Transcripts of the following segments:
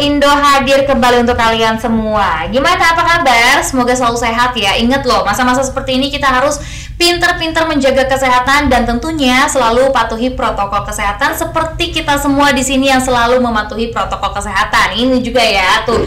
Indo hadir kembali untuk kalian semua. Gimana apa kabar? Semoga selalu sehat ya. Ingat loh, masa-masa seperti ini kita harus pinter-pinter menjaga kesehatan dan tentunya selalu patuhi protokol kesehatan seperti kita semua di sini yang selalu mematuhi protokol kesehatan. Ini juga ya tuh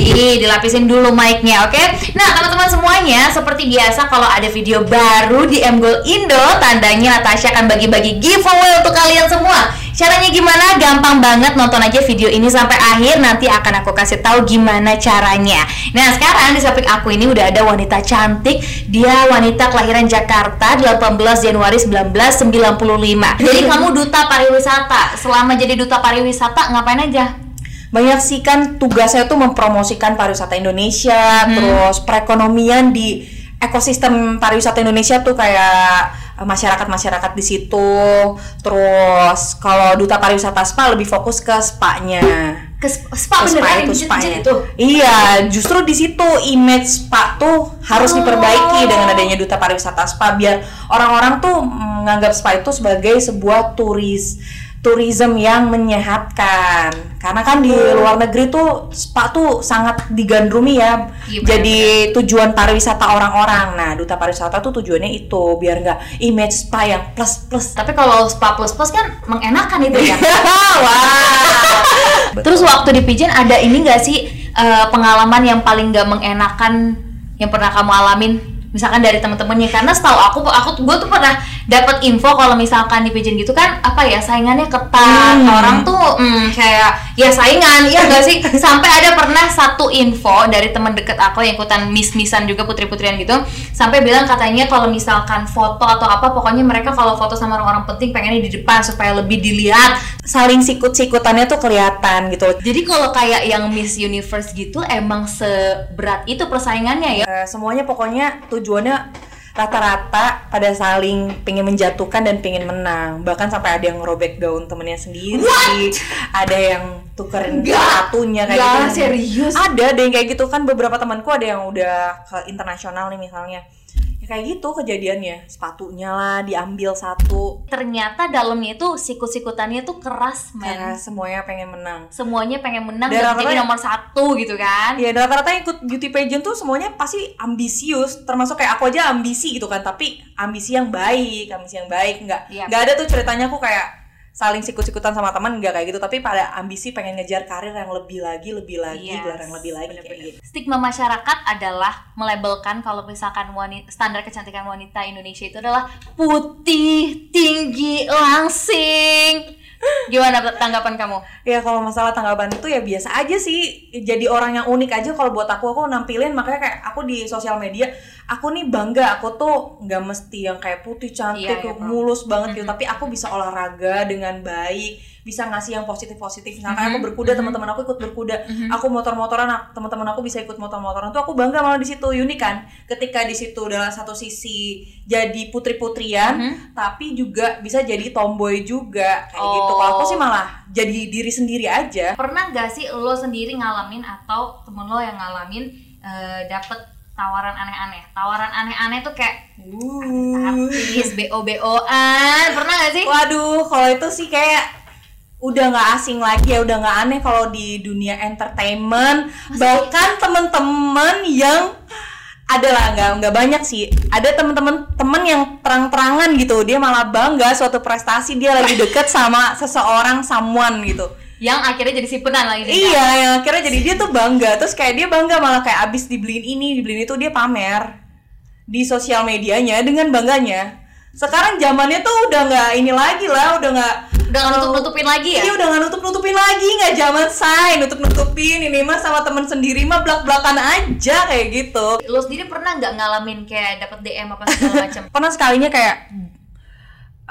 di dilapisin dulu mic-nya, oke? Nah, teman-teman semuanya, seperti biasa kalau ada video baru di Mgol Indo, tandanya Natasha akan bagi-bagi giveaway untuk kalian semua. Caranya gimana? Gampang banget nonton aja video ini sampai akhir nanti akan aku kasih tahu gimana caranya. Nah, sekarang di samping aku ini udah ada wanita cantik. Dia wanita kelahiran Jakarta 18 Januari 1995. Jadi kamu duta pariwisata. Selama jadi duta pariwisata ngapain aja? Banyak sih kan tugasnya tuh mempromosikan pariwisata Indonesia, Hmm. terus perekonomian di ekosistem pariwisata Indonesia tuh kayak eh, masyarakat-masyarakat di situ. Terus kalau duta pariwisata spa lebih fokus ke spa-nya. Ke sp- spa Ke beneran itu pijat-pijat itu. Iya, justru di situ image spa tuh harus Oh. diperbaiki dengan adanya duta pariwisata spa biar orang-orang tuh menganggap spa itu sebagai sebuah turis tourism yang menyehatkan. Karena kan di luar negeri tuh spa tuh sangat digandrungi ya. Iya, jadi tujuan pariwisata orang-orang. Nah, duta pariwisata tuh tujuannya itu biar nggak image spa yang plus plus. Tapi kalau spa plus plus kan mengenakan itu ya. Wah. Terus waktu di Pigeon ada ini gak sih eh, pengalaman yang paling gak mengenakan yang pernah kamu alamin? Misalkan dari teman-temannya karena setahu aku aku gue tuh pernah dapat info kalau misalkan di Pigeon gitu kan apa ya saingannya ketat Hmm. orang tuh hmm, kayak ya saingan ya gak sih sampai ada pernah satu info dari teman deket aku yang ikutan miss-missan juga putri-putrian gitu sampai bilang katanya kalau misalkan foto atau apa pokoknya mereka kalau foto sama orang-orang penting pengennya di depan supaya lebih dilihat Saling sikut-sikutannya tuh kelihatan gitu. jadi kalau kayak yang Miss Universe gitu emang seberat itu persaingannya ya. Eh, semuanya pokoknya tujuannya rata-rata pada saling pengen menjatuhkan dan pengen menang. Bahkan sampai ada yang ngerobek gaun temennya sendiri. Ada yang tukerin sepatunya kayak Enggak, gitu. serius? ada deh yang kayak gitu kan. Beberapa temanku ada yang udah ke internasional nih misalnya. ya kayak gitu kejadiannya sepatunya lah diambil satu Ternyata dalamnya itu sikut-sikutannya tuh keras, karena men. semuanya pengen menang Semuanya pengen menang Dan dan rata-rata- jadi nomor satu gitu kan. Ya dan rata-rata ikut beauty pageant tuh semuanya pasti ambisius, termasuk kayak aku aja ambisi gitu kan, tapi ambisi yang baik, ambisi yang baik, nggak Iya. nggak ada tuh ceritanya aku kayak saling sikut-sikutan sama teman nggak kayak gitu, tapi pada ambisi pengen ngejar karir yang lebih lagi, lebih lagi, Yes, gelar yang lebih lagi kayak bener-bener. gitu. Stigma masyarakat adalah melabelkan kalau misalkan wanita standar kecantikan wanita Indonesia itu adalah putih, tinggi, langsing. Gimana tanggapan kamu? Ya kalau masalah tanggapan itu ya biasa aja sih, jadi orang yang unik aja kalau buat aku aku nampilin makanya kayak aku di sosial media aku nih bangga aku tuh nggak mesti yang kayak putih cantik Iya, iya, mulus banget gitu. Tapi aku bisa olahraga dengan baik bisa ngasih yang positif positif misalkan Mhm, aku berkuda mhm. teman-teman aku ikut berkuda Mhm. aku motor-motoran teman-teman aku bisa ikut motor-motoran tuh aku bangga malah di situ unik kan ketika di situ dalam satu sisi jadi putri-putrian Mhm. tapi juga bisa jadi tomboy juga kayak gitu Oh. kalau aku sih malah jadi diri sendiri aja Pernah gak sih lo sendiri ngalamin atau temen lo yang ngalamin eh, dapet tawaran aneh-aneh? Tawaran aneh-aneh tuh kayak artis, BO-BO-an, pernah gak sih? Waduh, kalau itu sih kayak udah nggak asing lagi ya, udah nggak aneh kalau di dunia entertainment. Bahkan temen-temen yang adalah nggak nggak banyak sih. Ada temen-temen temen yang terang-terangan gitu, dia malah bangga suatu prestasi dia lagi deket sama seseorang someone gitu. Yang akhirnya jadi simpenan lagi Iya, yang akhirnya jadi dia tuh bangga. Terus kayak dia bangga malah kayak abis dibeliin ini, dibeliin itu dia pamer di sosial medianya dengan bangganya. Sekarang zamannya tuh udah nggak ini lagi lah, udah nggak Udah nggak nutup-nutupin lagi ya? Iya udah nggak nutup nutupin lagi, nggak zaman say nutup nutupin ini mah sama temen sendiri mah belak belakan aja kayak gitu. Lo sendiri pernah nggak ngalamin kayak dapet DM apa segala macam? Pernah sekalinya kayak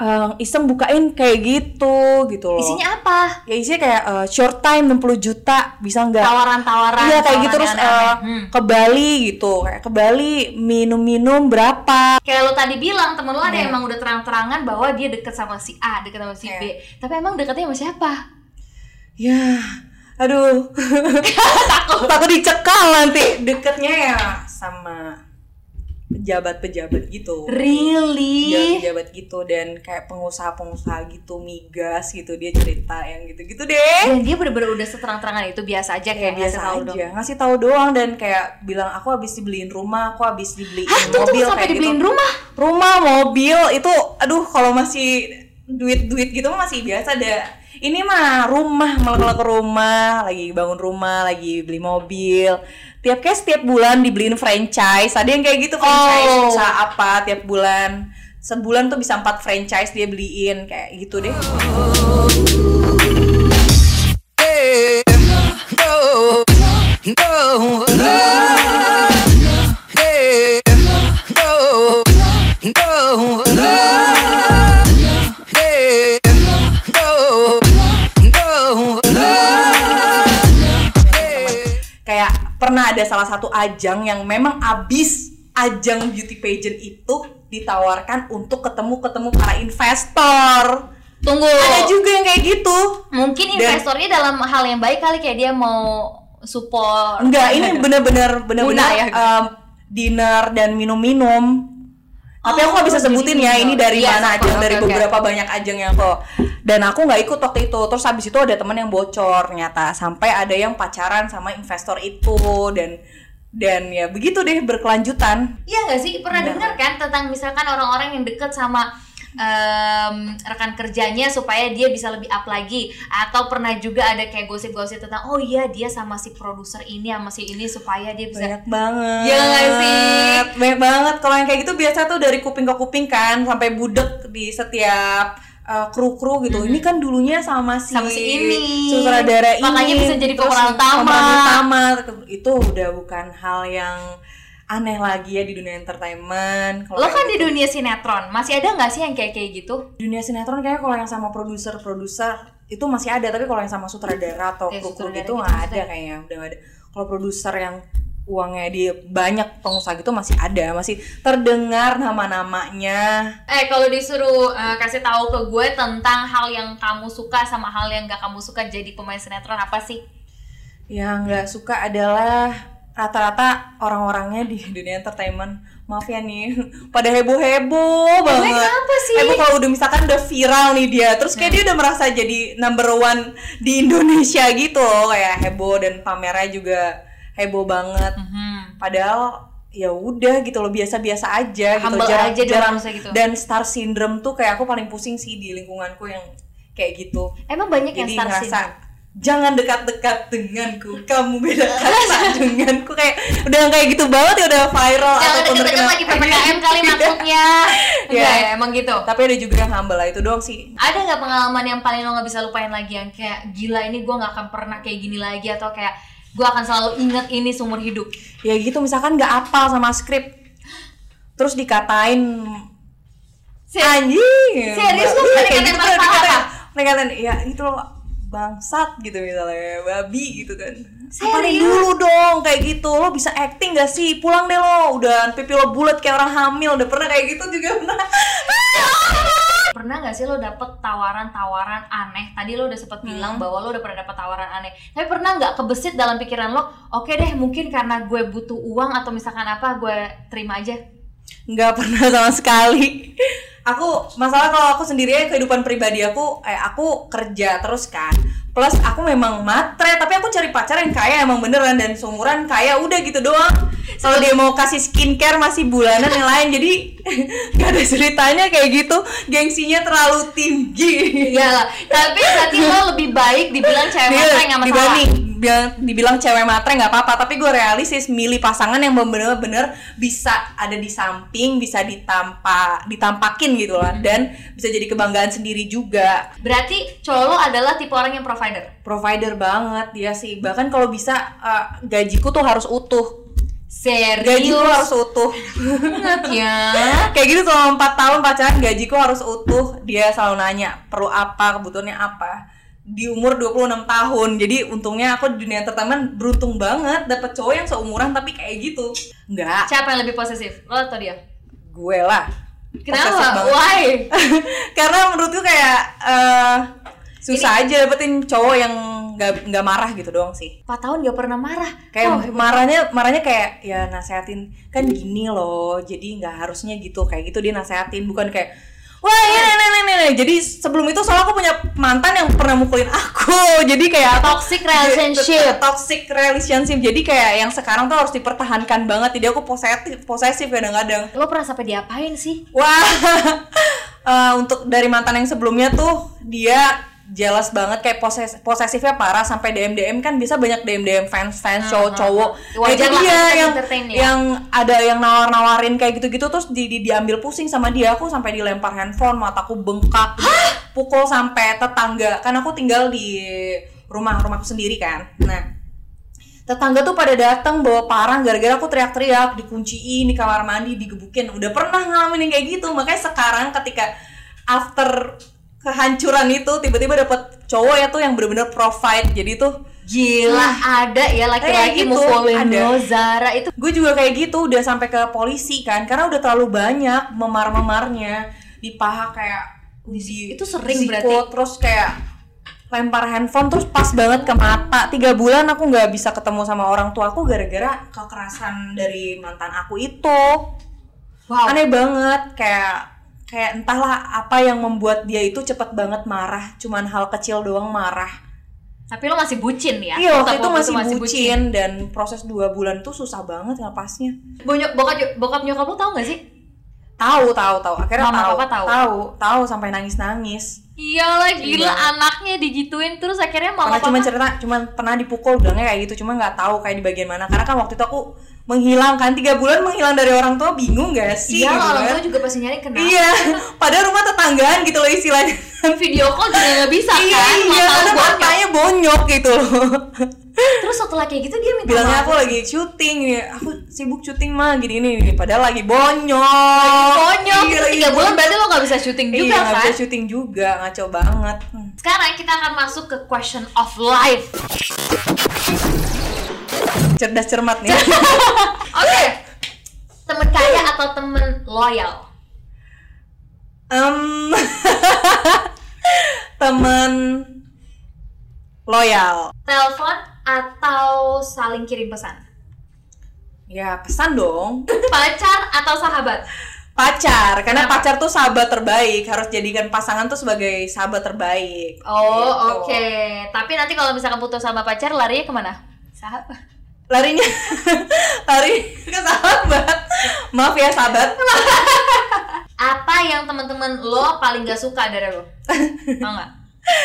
eh, iseng bukain kayak gitu gitu loh. Isinya apa? Ya isinya kayak eh, short time 60 juta bisa nggak? Tawaran-tawaran. Iya kayak gitu terus eh, Hmm. ke Bali gitu kayak ke Bali minum-minum berapa Kayak lo tadi bilang temen lo ada Iya. yang emang udah terang-terangan bahwa dia deket sama si A, deket sama si B. Iya. Tapi emang deketnya sama siapa? ya aduh takut takut dicekal nanti deketnya ya sama pejabat-pejabat gitu Really? pejabat-pejabat gitu dan kayak pengusaha-pengusaha gitu migas gitu dia cerita yang gitu-gitu deh Dan dia bener-bener udah seterang-terangan itu biasa aja kayak kayak biasa ngasih tahu aja dong. ngasih tahu doang dan kayak bilang aku habis dibeliin rumah aku habis dibeliin Hah, mobil tunggu, sampai kayak dibeliin gitu rumah? rumah mobil itu aduh kalau masih duit-duit gitu masih biasa deh ini mah rumah malah ke rumah lagi bangun rumah lagi beli mobil. Tiap kayak setiap bulan dibeliin franchise. Ada yang kayak gitu franchise Oh. usaha apa tiap bulan? Sebulan tuh bisa empat franchise dia beliin kayak gitu deh ada salah satu ajang yang memang abis ajang beauty pageant itu ditawarkan untuk ketemu-ketemu para investor. Tunggu. Ada juga yang kayak gitu. Mungkin Dan- investornya dalam hal yang baik kali kayak dia mau support. Enggak, ini bener-bener bener-bener Guna ya? em, dinner dan minum-minum. Tapi aku nggak bisa Oh, sebutin ya ini dari Iya, mana ajang oke, dari beberapa banyak ajang yang kok. Dan aku nggak ikut waktu itu. Terus habis itu ada teman yang bocor ternyata sampai ada yang pacaran sama investor itu dan dan ya begitu deh berkelanjutan. Iya nggak sih? Pernah dengar kan tentang misalkan orang-orang yang deket sama em, rekan kerjanya supaya dia bisa lebih up lagi atau pernah juga ada kayak gosip-gosip tentang oh iya dia sama si produser ini sama si ini supaya dia bisa Banyak banget. Iya nggak sih? Banyak banget. Kalau yang kayak gitu biasa tuh dari kuping ke kuping kan sampai budek di setiap uh, kru-kru gitu. Ini kan dulunya sama si Sama si ini. sutradara ini. Makanya bisa jadi pemeran utama. pemeran utama. Itu udah bukan hal yang aneh lagi ya di dunia entertainment. Kalau lo kan di gitu. dunia sinetron masih ada nggak sih yang kayak kayak gitu? Dunia sinetron kayaknya kalau yang sama produser-produser itu masih ada tapi kalau yang sama sutradara atau Ya, kru-kru sutradara gitu gitu nggak ada kayaknya udah nggak ada. Kalau produser yang uangnya di banyak pengusaha gitu masih ada masih terdengar nama-namanya. Eh kalau disuruh eh, kasih tahu ke gue tentang hal yang kamu suka sama hal yang gak kamu suka jadi pemain sinetron apa sih? Yang nggak suka adalah rata-rata orang-orangnya di dunia entertainment. Maaf ya nih pada heboh-heboh banget. kenapa sih? heboh kalau udah misalkan udah viral nih dia. Terus kayak dia udah merasa jadi number one di Indonesia gitu loh. Kayak heboh dan pamernya juga heboh banget. Mhm. padahal ya udah gitu loh. Biasa-biasa aja gitu. Humble aja dong harusnya gitu. dan star syndrome tuh kayak aku paling pusing sih di lingkunganku yang kayak gitu. Emang banyak yang jadi star ngerasa syndrome jangan dekat-dekat denganku. Kamu beda kata denganku. Kayak udah kayak gitu banget ya udah viral jangan ataupun terkenal. lagi ppkm kali maksudnya. Iya. Enggak ya emang gitu. Tapi ada juga yang humble lah itu doang sih. Ada nggak pengalaman yang paling lo nggak bisa lupain lagi yang kayak gila ini gue nggak akan pernah kayak gini lagi atau kayak gue akan selalu inget ini seumur hidup. Ya gitu misalkan nggak apal sama skrip terus dikatain Se- anjing. serius lu Iya, dikatain gitu apa? dikatain dikatain ya itu loh bangsat gitu misalnya babi gitu kan. Serius? dulu dong kayak gitu. Lo bisa acting gak sih? Pulang deh lo. Udah pipi lo bulat kayak orang hamil. Udah pernah kayak gitu juga pernah. Pernah nggak sih lo dapet tawaran-tawaran aneh? Tadi lo udah sempet bilang Hmm. bahwa lo udah pernah dapet tawaran aneh. Tapi pernah nggak kebesit dalam pikiran lo oke deh mungkin karena gue butuh uang atau misalkan apa gue terima aja? Nggak pernah sama sekali aku masalah kalau aku sendiri ya, kehidupan pribadi aku eh aku kerja terus kan. Plus aku memang matre tapi aku cari pacar yang kaya emang beneran dan seumuran kaya udah gitu doang. Kalau dia mau kasih skincare masih bulanan yang lain jadi nggak ada ceritanya kayak gitu. Gengsinya terlalu tinggi. Iya lah, tapi berarti lo lebih baik dibilang cewek Dia matre nggak masalah. dibanding bilang, dibilang cewek matre nggak apa-apa tapi gue realistis milih pasangan yang bener-bener bisa ada di samping bisa ditampa ditampakin gitu lah Hmm. dan bisa jadi kebanggaan sendiri juga Berarti cowok lo adalah tipe orang yang provider. provider banget dia sih bahkan kalau bisa eh, gajiku tuh harus utuh Serius? gajiku harus utuh ya. kayak gitu selama 4 tahun pacaran gajiku harus utuh dia selalu nanya perlu apa kebutuhannya apa di umur 26 tahun jadi untungnya aku di dunia entertainment beruntung banget dapet cowok yang seumuran tapi kayak gitu enggak Siapa yang lebih posesif? Lo atau dia? gue lah Kenapa? Why? karena menurutku kayak eh, susah aja dapetin cowok yang nggak nggak marah gitu doang sih 4 tahun gak pernah marah. kayak Oh, marahnya marahnya kayak ya nasehatin kan gini loh jadi nggak harusnya gitu kayak gitu dia nasehatin bukan kayak wah ini ini ini ini jadi sebelum itu soalnya aku punya mantan yang pernah mukulin aku. Jadi kayak toxic relationship. toxic relationship. Jadi kayak yang sekarang tuh harus dipertahankan banget. Jadi aku posesif posesif kadang-kadang. Lo pernah sampai diapain sih? Wah, eh, untuk dari mantan yang sebelumnya tuh dia jelas banget kayak poses posesifnya parah sampai DM DM kan bisa banyak DM DM fans fans cowok cowok Nah, itu dia yang ya. yang ada yang nawar nawarin kayak gitu gitu terus di, di- diambil pusing sama dia. Aku sampai dilempar handphone mataku bengkak pukul sampai tetangga. Kan aku tinggal di rumah rumahku sendiri kan. Nah tetangga tuh pada datang bawa parang gara-gara aku teriak-teriak dikunciin di kamar mandi digebukin. Udah pernah ngalamin yang kayak gitu. Makanya sekarang ketika after kehancuran itu tiba-tiba dapet cowok ya tuh yang bener-bener provide jadi tuh Gila, ada ya laki-laki gitu, ada. Zara itu gue juga kayak gitu udah sampai ke polisi kan karena udah terlalu banyak memar-memarnya di paha kayak di Itu sering disikut, berarti? terus kayak lempar handphone terus pas banget ke mata tiga bulan aku nggak bisa ketemu sama orang tua aku gara-gara kekerasan dari mantan aku itu wow. aneh banget kayak kayak entahlah apa yang membuat dia itu cepet banget marah cuman hal kecil doang marah Tapi lo masih bucin ya? iya waktu itu masih, bucin, dan proses dua bulan tuh susah banget ngapasnya Bonyok, bokap, bokap nyokap lo tau gak sih? tahu tahu tahu akhirnya Mama, tahu papa tahu? tahu tahu sampai nangis nangis Iyalah gila Iya. anaknya digituin terus akhirnya mama pernah cuma cerita cuma pernah dipukul bilangnya kayak gitu cuma nggak tahu kayak di bagian mana karena kan waktu itu aku menghilang kan tiga bulan menghilang dari orang tua bingung gak sih Iya gitu orang kan? tua juga pasti nyari kenapa iya padahal rumah tetanggaan gitu loh istilahnya Video call juga gak bisa iya kan iya tahu karena bonyok. matanya bonyok gitu loh Terus setelah kayak gitu dia minta bilangnya aku lagi syuting nih aku sibuk syuting mah gini gini padahal lagi bonyok Bonyok Iya, lagi tiga bulan bonyok. berarti lo gak bisa syuting juga iya nggak kan bisa syuting juga ngaco banget Hmm. Sekarang kita akan masuk ke question of life cerdas cermat nih Oke Temen kaya atau temen loyal? Em, temen loyal Telepon atau saling kirim pesan? ya pesan dong Pacar atau sahabat? pacar karena Kenapa? pacar tuh sahabat terbaik harus jadikan pasangan tuh sebagai sahabat terbaik Oh Gitu. oke Tapi nanti kalau misalkan putus sama pacar larinya ke mana? Sahabat larinya lari ke sahabat maaf ya sahabat Apa yang teman-teman lo paling gak suka dari lo? Tau gak?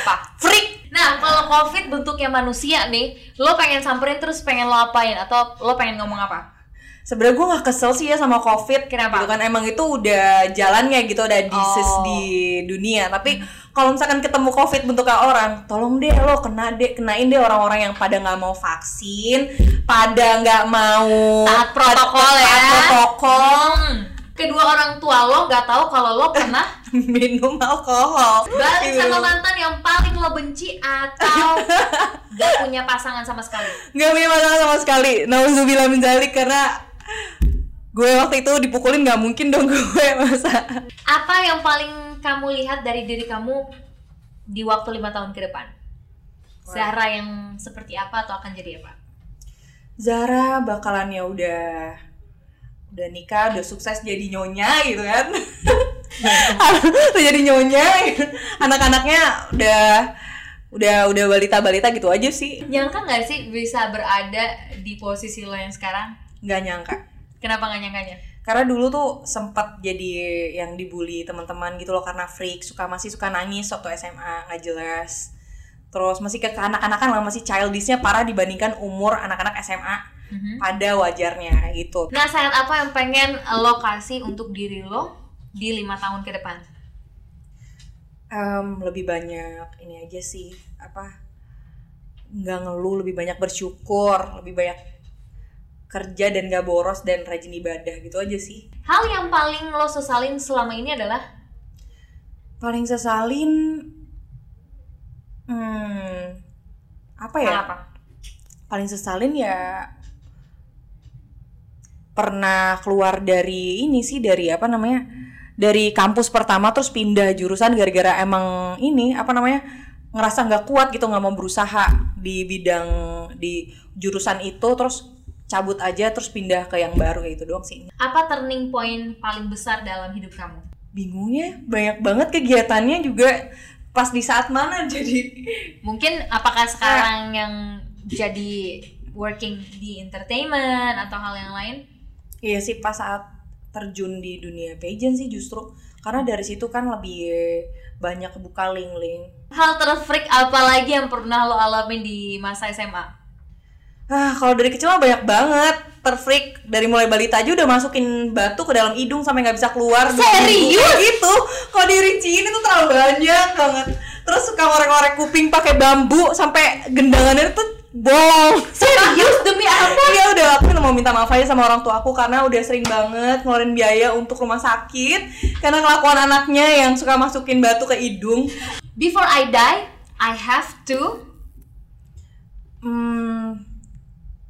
Apa? freak Nah, kalau COVID bentuknya manusia nih, lo pengen samperin terus pengen lo apain atau lo pengen ngomong apa? Sebenarnya gue nggak kesel sih ya sama covid Kenapa? gitu kan emang itu udah jalannya gitu udah disease Oh. di dunia tapi kalau misalkan ketemu covid bentuknya orang tolong deh lo kena deh kenain deh orang-orang yang pada nggak mau vaksin pada nggak mau Taat protokol ya. protokol Hmm. Kedua orang tua lo nggak tahu kalau lo pernah minum alkohol balik sama mantan yang paling lo benci atau gak punya pasangan sama sekali. nggak punya masalah sama sekali nauzubillah min zalik karena gue waktu itu dipukulin nggak mungkin dong gue masa Apa yang paling kamu lihat dari diri kamu di waktu lima tahun ke depan? Zahra yang seperti apa atau akan jadi apa? Zara bakalan ya udah udah nikah udah sukses jadi nyonya gitu kan udah jadi nyonya anak-anaknya udah udah udah balita balita gitu aja sih Nyangka nggak sih bisa berada di posisi lo yang sekarang? nggak nyangka Kenapa nggak nyangkanya? karena dulu tuh sempat jadi yang dibully teman-teman gitu loh karena freak suka masih suka nangis waktu SMA nggak jelas terus masih ke anak-anakan lah masih childishnya parah dibandingkan umur anak-anak SMA Mhm. pada wajarnya gitu Nasihat apa yang pengen lo kasih untuk diri lo di lima tahun ke depan? Em, lebih banyak ini aja sih apa nggak ngeluh lebih banyak bersyukur lebih banyak kerja dan gak boros dan rajin ibadah gitu aja sih. Hal yang paling lo sesalin selama ini adalah? Paling sesalin hmm apa ya? Apa? paling sesalin ya pernah keluar dari ini sih dari apa namanya dari kampus pertama terus pindah jurusan gara-gara emang ini apa namanya ngerasa nggak kuat gitu nggak mau berusaha di bidang di jurusan itu. Terus cabut aja terus pindah ke yang baru kayak itu doang sih Apa turning point paling besar dalam hidup kamu? bingungnya banyak banget kegiatannya juga pas di saat mana jadi Mungkin apakah sekarang yang jadi working di entertainment atau hal yang lain? iya sih pas saat terjun di dunia pageant sih justru karena dari situ kan lebih banyak kebuka link-link Hal terfreak apa lagi yang pernah lo alamin di masa SMA? Ah, kalau dari kecil mah banyak banget. Terfreak dari mulai balita aja udah masukin batu ke dalam hidung sampai nggak bisa keluar Serius? Kayak gitu. Kalau dirinciin itu terlalu banyak banget. Terus suka ngorek-ngorek kuping pakai bambu sampai gendangannya tuh bolong. Serius? Demi apa? Iya udah. Aku udah mau minta maaf aja sama orang tua aku karena udah sering banget ngeluarin biaya untuk rumah sakit. Karena kelakuan anaknya yang suka masukin batu ke hidung. Before I die, I have to Hmm,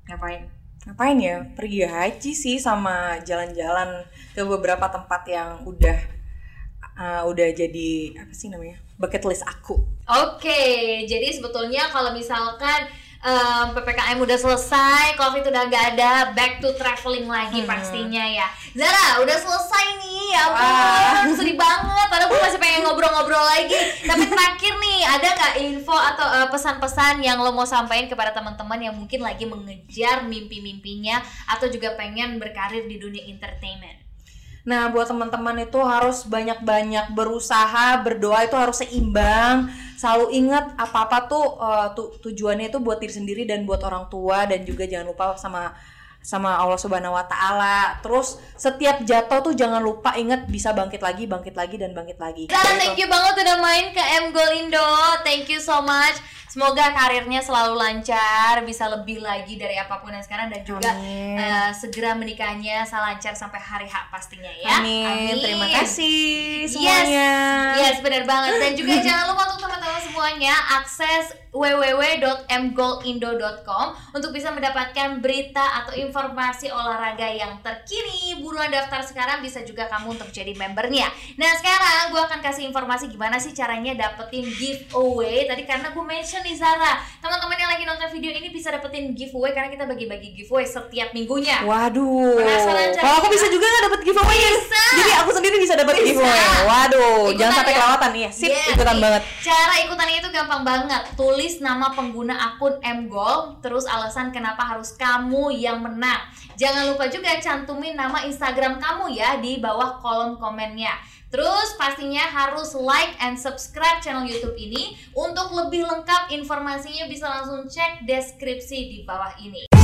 ngapain? ngapain ya pergi haji sih sama jalan-jalan ke beberapa tempat yang udah uh, udah jadi apa sih namanya bucket list aku Oke, jadi sebetulnya kalau misalkan em, ppkm udah selesai, covid udah nggak ada, back to traveling lagi Hmm. pastinya ya. Zara, udah selesai nih, ya ampun, sedih banget. Padahal gue masih pengen ngobrol-ngobrol lagi. Tapi terakhir nih, ada nggak info atau eh, pesan-pesan yang lo mau sampaikan kepada teman-teman yang mungkin lagi mengejar mimpi-mimpinya atau juga pengen berkarir di dunia entertainment? Nah, buat teman-teman itu harus banyak-banyak berusaha, berdoa itu harus seimbang. Selalu ingat apa-apa tuh uh, tu- tujuannya itu buat diri sendiri dan buat orang tua dan juga jangan lupa sama sama Allah Subhanahu wa taala. Terus setiap jatuh tuh jangan lupa ingat bisa bangkit lagi, bangkit lagi dan bangkit lagi. Gitu. thank you banget udah main ke M Goal Indo. Thank you so much. Semoga karirnya selalu lancar, bisa lebih lagi dari apa pun yang sekarang dan juga Amin. eh, segera menikahnya lancar sampai hari H pastinya ya. Amin. Terima kasih Yes, semuanya. yes benar banget dan juga jangan lupa untuk teman-teman semuanya akses www.mgolindo.com untuk bisa mendapatkan berita atau informasi olahraga yang terkini. Buruan daftar sekarang bisa juga kamu untuk jadi membernya. Nah sekarang gue akan kasih informasi gimana sih caranya dapetin giveaway. Tadi karena gue mention nih Zara, teman-teman yang lagi nonton video ini bisa dapetin giveaway karena kita bagi-bagi giveaway setiap minggunya. Waduh. Kalau aku bisa juga nggak dapat giveaway Bisa. Jadi aku sendiri bisa dapat Bisa. giveaway. Waduh, Ikutan jangan sampai ya. kelewatan iya. Sip, Yes, ikutan nih. banget. Cara ikutannya itu gampang banget. Tulis nama pengguna akun Mgol, terus alasan kenapa harus kamu yang menang. Jangan lupa juga cantumin nama Instagram kamu ya di bawah kolom komennya. Terus pastinya harus like and subscribe channel YouTube ini. Untuk lebih lengkap informasinya bisa langsung cek deskripsi di bawah ini.